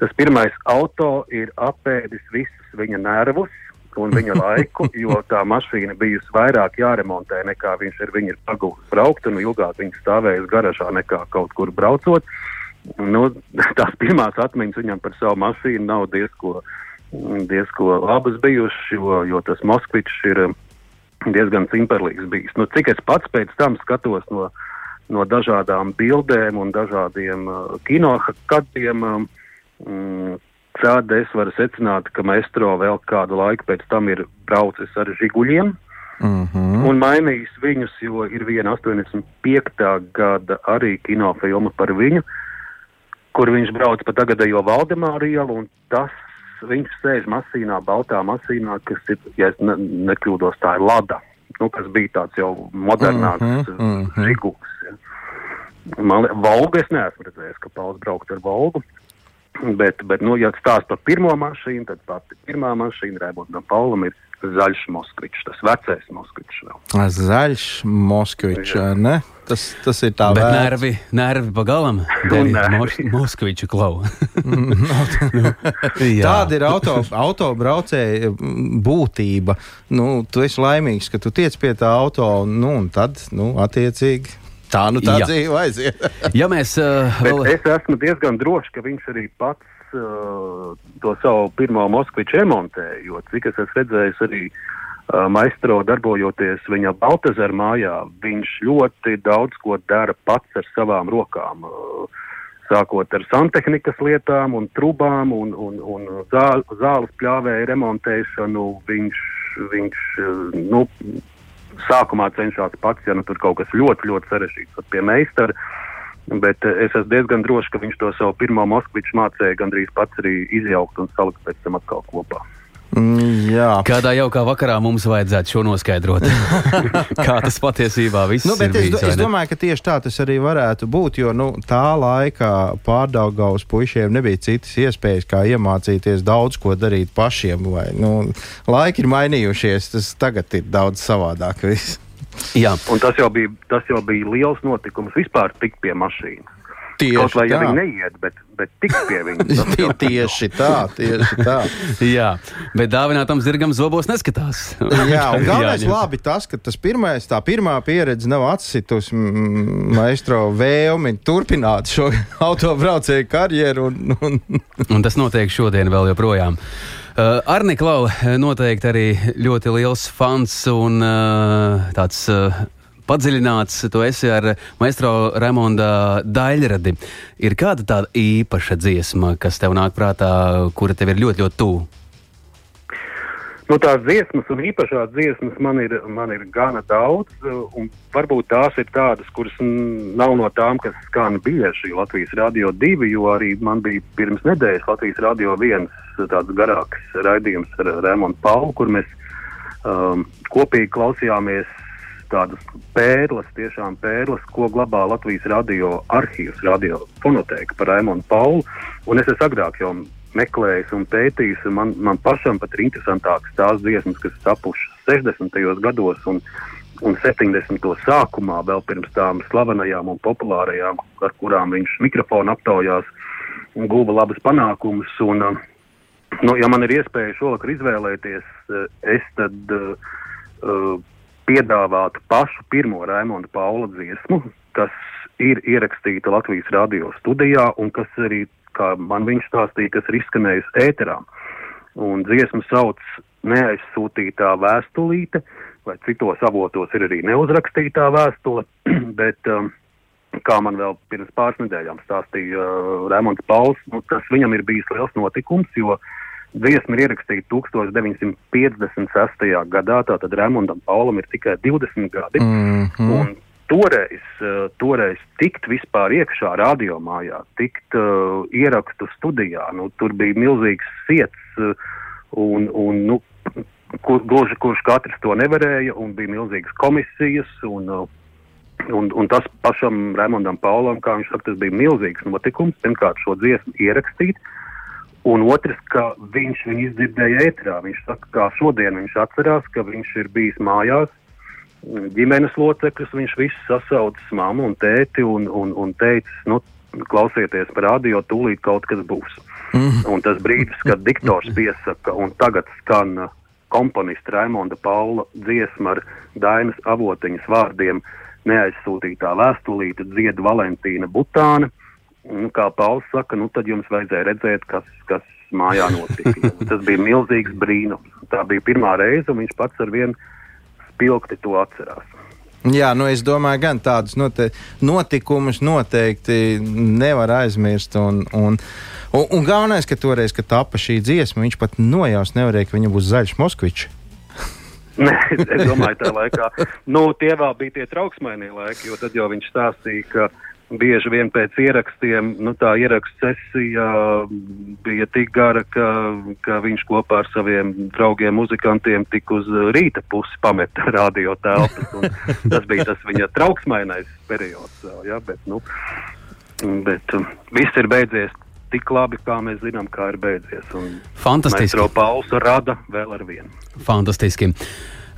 Tas pirmais auto ir apēdis visus viņa nervus un viņa laiku, jo tā mašīna bijusi vairāk jāremontē nekā viņš ar viņu ir pagūlis braukt, un ilgāk viņš stāvējas garažā nekā kaut kur braucot. Nu, tās pirmās atmiņas viņam par savu mašīnu nav diezko, diezko labas bijušas, jo, jo tas Moskvičs ir diezgan cimperlīgs bijis. Nu, cik es pats pēc tam skatos no, no dažādām bildēm un dažādiem uh, kinokadiem, um, mm, Tāda es varu secināt, ka Maestro vēl kādu laiku pēc tam ir braucis ar žiguļiem Mm -hmm. un mainījis viņus, jo ir viena 85. gada arī kinofilma par viņu, kur viņš brauc pa tagadējo Valdemāru ielu, un tas viņš sēž mašīnā, baltā mašīnā, kas ir, ja es ne, nekļūdos, tā ir Lada, nu, kas bija tāds jau modernāks mm -hmm, mhm. žiguls. Ja. Man liekas, Volgu es neesmu redzējis, ka Pauls braukt ar Volgu. Bet, bet nu, ja stāsta par pirmo mašīnu, tad pati pirmā mašīna Rēbonam Paulam ir zaļš Moskvičs, tas vecais Moskvičs vēl. Zaļš Moskvičs, ne? Tas, tas ir tā vērts. nervi, nervi pagalam. Moskviču klau. Jā. Tāda ir auto, autobraucēja būtība. Nu, tu esi laimīgs, ka tu tiec pie tā auto, nu, un tad, nu, attiecīgi, tā nu tā Jā. dzīve aiziet. Ja mēs uh, Bet vēl. es esmu diezgan drošs, ka viņš arī pats uh, to savu pirmo Moskviču remontēja, jo cik es esmu redzējis arī uh, maistro darbojoties viņa Baltazara mājā, viņš ļoti daudz ko dara pats ar savām rokām. Sākot ar santehnikas lietām un trubām un, un, un zā, zāles pļāvēju remontēšanu, viņš, viņš nu, sākumā cenšas pats, ja nu tur kaut kas ļoti, ļoti sarežģīts pat pie meistara. Bet es esmu diezgan drošs, ka viņš to savu pirmo Moskviču mācīja gandrīz pats arī izjaukt un salikt pēc tam atkal kopā. Mm, jā. Kādā jaukā vakarā mums vajadzētu šo noskaidrot? Kā tas patiesībā viss Nu, bet ir es, bijis, do, vai es domāju, ka tieši tā tas arī varētu būt. Jo nu, tā laikā pārdaugās puišiem nebija citas iespējas, kā iemācīties daudz ko darīt pašiem. Vai, nu, laiki ir mainījušies, tas tagad ir daudz savādāk. Viss. Jā, Un tas jau bija, tas jau bija liels notikums vispār tikt pie mašīnas. Tieši Kaut ja tā. viņi neiet, bet, bet tikt pie jau- tieši tā, tieši tā. jā, bet dāvinātam zirgam zobos neskatās. Jā, un galvenais Jāņem. labi tas, ka tas pirmais, tā pirmā pieredze nav atsitusi maistro vēlmi turpināt šo autobraucēju karjeru. Un, un, Un tas notiek šodien vēl joprojām. Uh, Arni Klau noteikti arī ļoti liels fans un uh, tāds uh, padziļināts. Tu esi ar maestro Raimonda Daļradi. Ir kāda tāda īpaša dziesma, kas tev nāk prātā, kura tev ir ļoti, ļoti tuvu? Nu, tās dziesmas un īpašās dziesmas man ir, man ir gana daudz, un varbūt tās ir tādas, kuras nav no tām, kas skan bieži Latvijas Rādio 2, jo arī man bija pirms nedēļas Latvijas Rādio 1 tāds garāks raidījums ar Rēmonu Paulu, kur mēs um, kopīgi klausījāmies tādas pērles, tiešām pērles, ko glabā Latvijas radio arhīvs, radio fonotēka par Rēmonu Paulu, un es esmu agrāk jau meklējis un pētījis, un man, man pašam pat ir interesantākas tās dziesmas, kas tapušas 60. gados un, un 70. sākumā, vēl pirms tām slavenajām un populārajām, ar kurām viņš mikrofonu aptaujās un guva labus panākumus. Un, nu, ja man ir iespēja šovakar izvēlēties, uh, es tad uh, uh, piedāvātu pašu pirmo Raimonda Paula dziesmu, kas ir ierakstīta Latvijas radio studijā un kas arī kā man viņš stāstīja, kas ir izskanējusi ēterā. Un dziesmu sauc Neaizsūtītā vēstulīte, vai citos avotos ir arī neuzrakstītā vēstule, bet um, kā man vēl pirms pāris nedēļām stāstīja uh, Rēmons Pauls, nu, tas viņam ir bijis liels notikums, jo dziesma ir ierakstīta 1956. gadā, tātad Rēmondam Paulam ir tikai 20 gadi. mm -hmm. Un toreiz, uh, toreiz tikt vispār iekšā radiomājā, tikt uh, ierakstu studijā, nu, tur bija milzīgs siets, uh, un, un nu, kur, gluži kurš katrs to nevarēja, un bija milzīgas komisijas, un, uh, un, un tas pašam Raimondam Paulam, kā viņš saka, tas bija milzīgs notikums, pirmkārt šo dziesmu ierakstīt, Un otrs, ka viņš viņu izdzirdēja ētrā. Viņš saka, kā šodien viņš atcerās, ka viņš ir bijis mājās, ģimenes locekļus, viņš visus sasaucis mammu un tēti un, un, un teicis, nu, klausieties par radio, tūlīt kaut kas būs. Mm. Un tas brīdis, kad diktors piesaka, un tagad skan uh, komponista Raimonda Paula dziesma ar Dainas avotiņas vārdiem neaizsūtītā vēstulīte dzied Valentīna Butāna. Nu, kā Pauls saka, nu tad jums vajadzēja redzēt, kas, kas mājā notika. Tas bija milzīgs brīnums. Tā bija pirmā reize, un viņš pats ar vienu spilgti to atcerās. Jā, nu es domāju, gan tādus note notikumus noteikti nevar aizmirst. Un, un, un, un galvenais, ka toreiz, kad tapa šī dziesma, viņš pat nojaust nevarēja, ka viņa būs zaļš Moskvičs. Nē, es domāju, tā laikā. Nu, tie vēl bija tie trauksmainie laiki, jo tad jau viņš stāstīja, ka bieži vien pēc ierakstiem, nu tā ierakstu sesija bija tik gara, ka, ka viņš kopā ar saviem draugiem muzikantiem tik uz rīta pusi pameta radio telpas. Tas bija tas viņa trauksmainais periods, jā, bet, nu, bet um, viss ir beidzies tik labi, kā mēs zinām, kā ir beidzies. Fantastiski. Maestro Pauls rada vēl ar vienu. Fantastiski.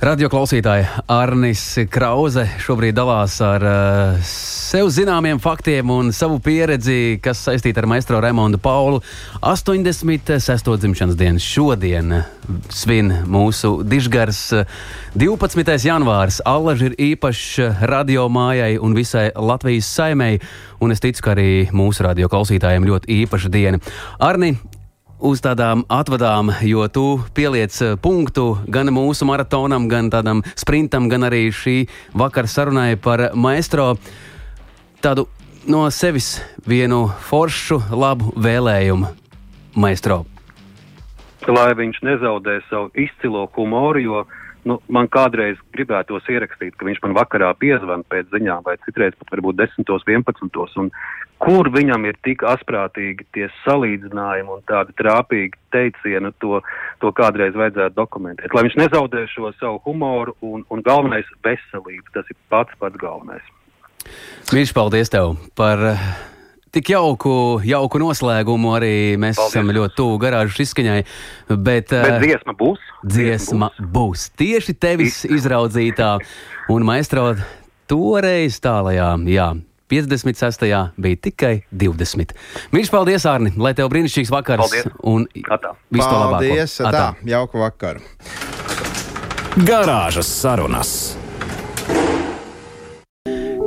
Radio klausītāji Arnis Krause šobrīd dalās ar uh, sev zināmiem faktiem un savu pieredzi, kas saistīta ar maistro Raimondu Paulu. 86. dzimšanas dienu šodien svin mūsu dižgars 12. janvārs. Allaž ir īpašs radio mājai un visai Latvijas saimei, un es ticu, ka arī mūsu radio klausītājiem ļoti īpaša diena. Arni, uz tādām atvadām, jo tu pieliec eh, punktu gan mūsu maratonam, gan tādam sprintam, gan arī šī vakara sarunai par maestro. Tādu no sevis vienu foršu, labu vēlējumu maestro. Lai viņš nezaudē savu izcilo humoru, jo nu, man kādreiz gribētos ierakstīt, ka viņš man vakarā piezvanīja pēc ziņām, vai citreiz pat varbūt 10, 11. Un kur viņam ir tik asprātīgi tie salīdzinājumi un tādi trāpīgi teicieni, to, to kādreiz vajadzētu dokumentēt. Lai viņš nezaudē šo savu humoru un, un galvenais veselību, tas ir pats pats galvenais. Mīļš, paldies tev par tik jauku, jauku noslēgumu. Arī mēs Paldies. esam ļoti tuvu garāžas izskaņai. Bet, bet uh, dziesma būs. Dziesma būs. būs. Tieši tevis izraudzītā un maistro toreiz tālajā. Jā. 56. bija tikai 20. Mīļš, paldies, Arni! Lai tev brīnišķīgs vakars! Paldies! Un visu to labāko! Paldies! Tā, jauku vakaru! Garāžas sarunas!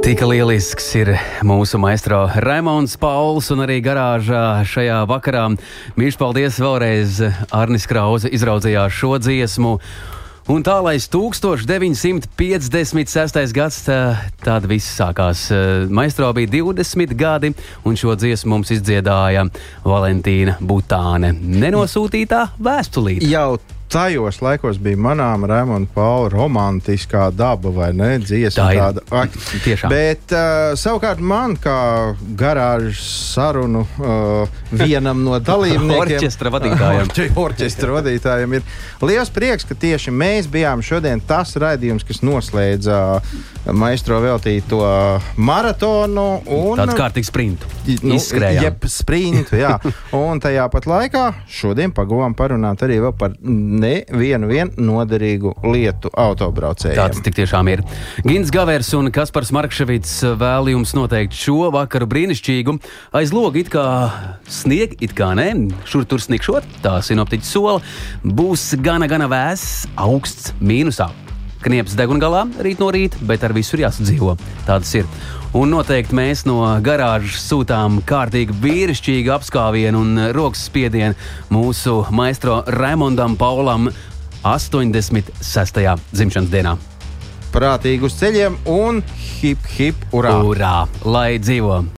Tik lielisks ir mūsu maistro Raimons Pauls un arī garāžā šajā vakarā. Mīļš, paldies vēlreiz Arnis Krause izraudzījās šo dziesmu. Un tā, lai 1956. gads, tā, tāda viss sākās. Maistro bija 20 gadi, un šo dziesmu mums izdziedāja Valentīna Butāne. Nenosūtītā vēstulīte. Jau tajos laikos bija manāma Raimonda Paula romantiskā daba, vai ne? Dziesma Tā ir. tāda. Ak, Tiešām. Bet uh, savukārt man, kā garāžas sarunu uh, vienam no dalībniekiem, Orķestra vadītājam. Orķe- orķestra vadītājam ir liels prieks, ka tieši mēs bijām šodien tas raidījums, kas noslēdza maistro veltīto maratonu. Un, Tāds kārtīgs sprints. nu. Jeb sprintu, jā. Un tajā pat laikā šodien pagavām parunāt arī vēl par nevienu vien noderīgu lietu autobraucējiem. Tāds tik tiešām ir. Gins Gavers un Kaspars Markevits vēl jums noteikti šo vakaru brīnišķīgu. Aiz loga it kā snieg, it kā nē, šur tur snikšot, tā sinoptiķa sola. Būs gana, gana vēss, augsts, mīnusā. Knieps degungalā rīt no rīta, bet ar visu ir jāsadzīvo. Tāds ir. Un noteikti mēs no garāžas sūtām kārtīgi vīrišķīgu apskāvienu un rokas spiedienu mūsu maistro Raimondam Paulam 86. dzimšanas dienā. Prātīgi uz ceļiem un hip hip urā! Urā! Lai dzīvo!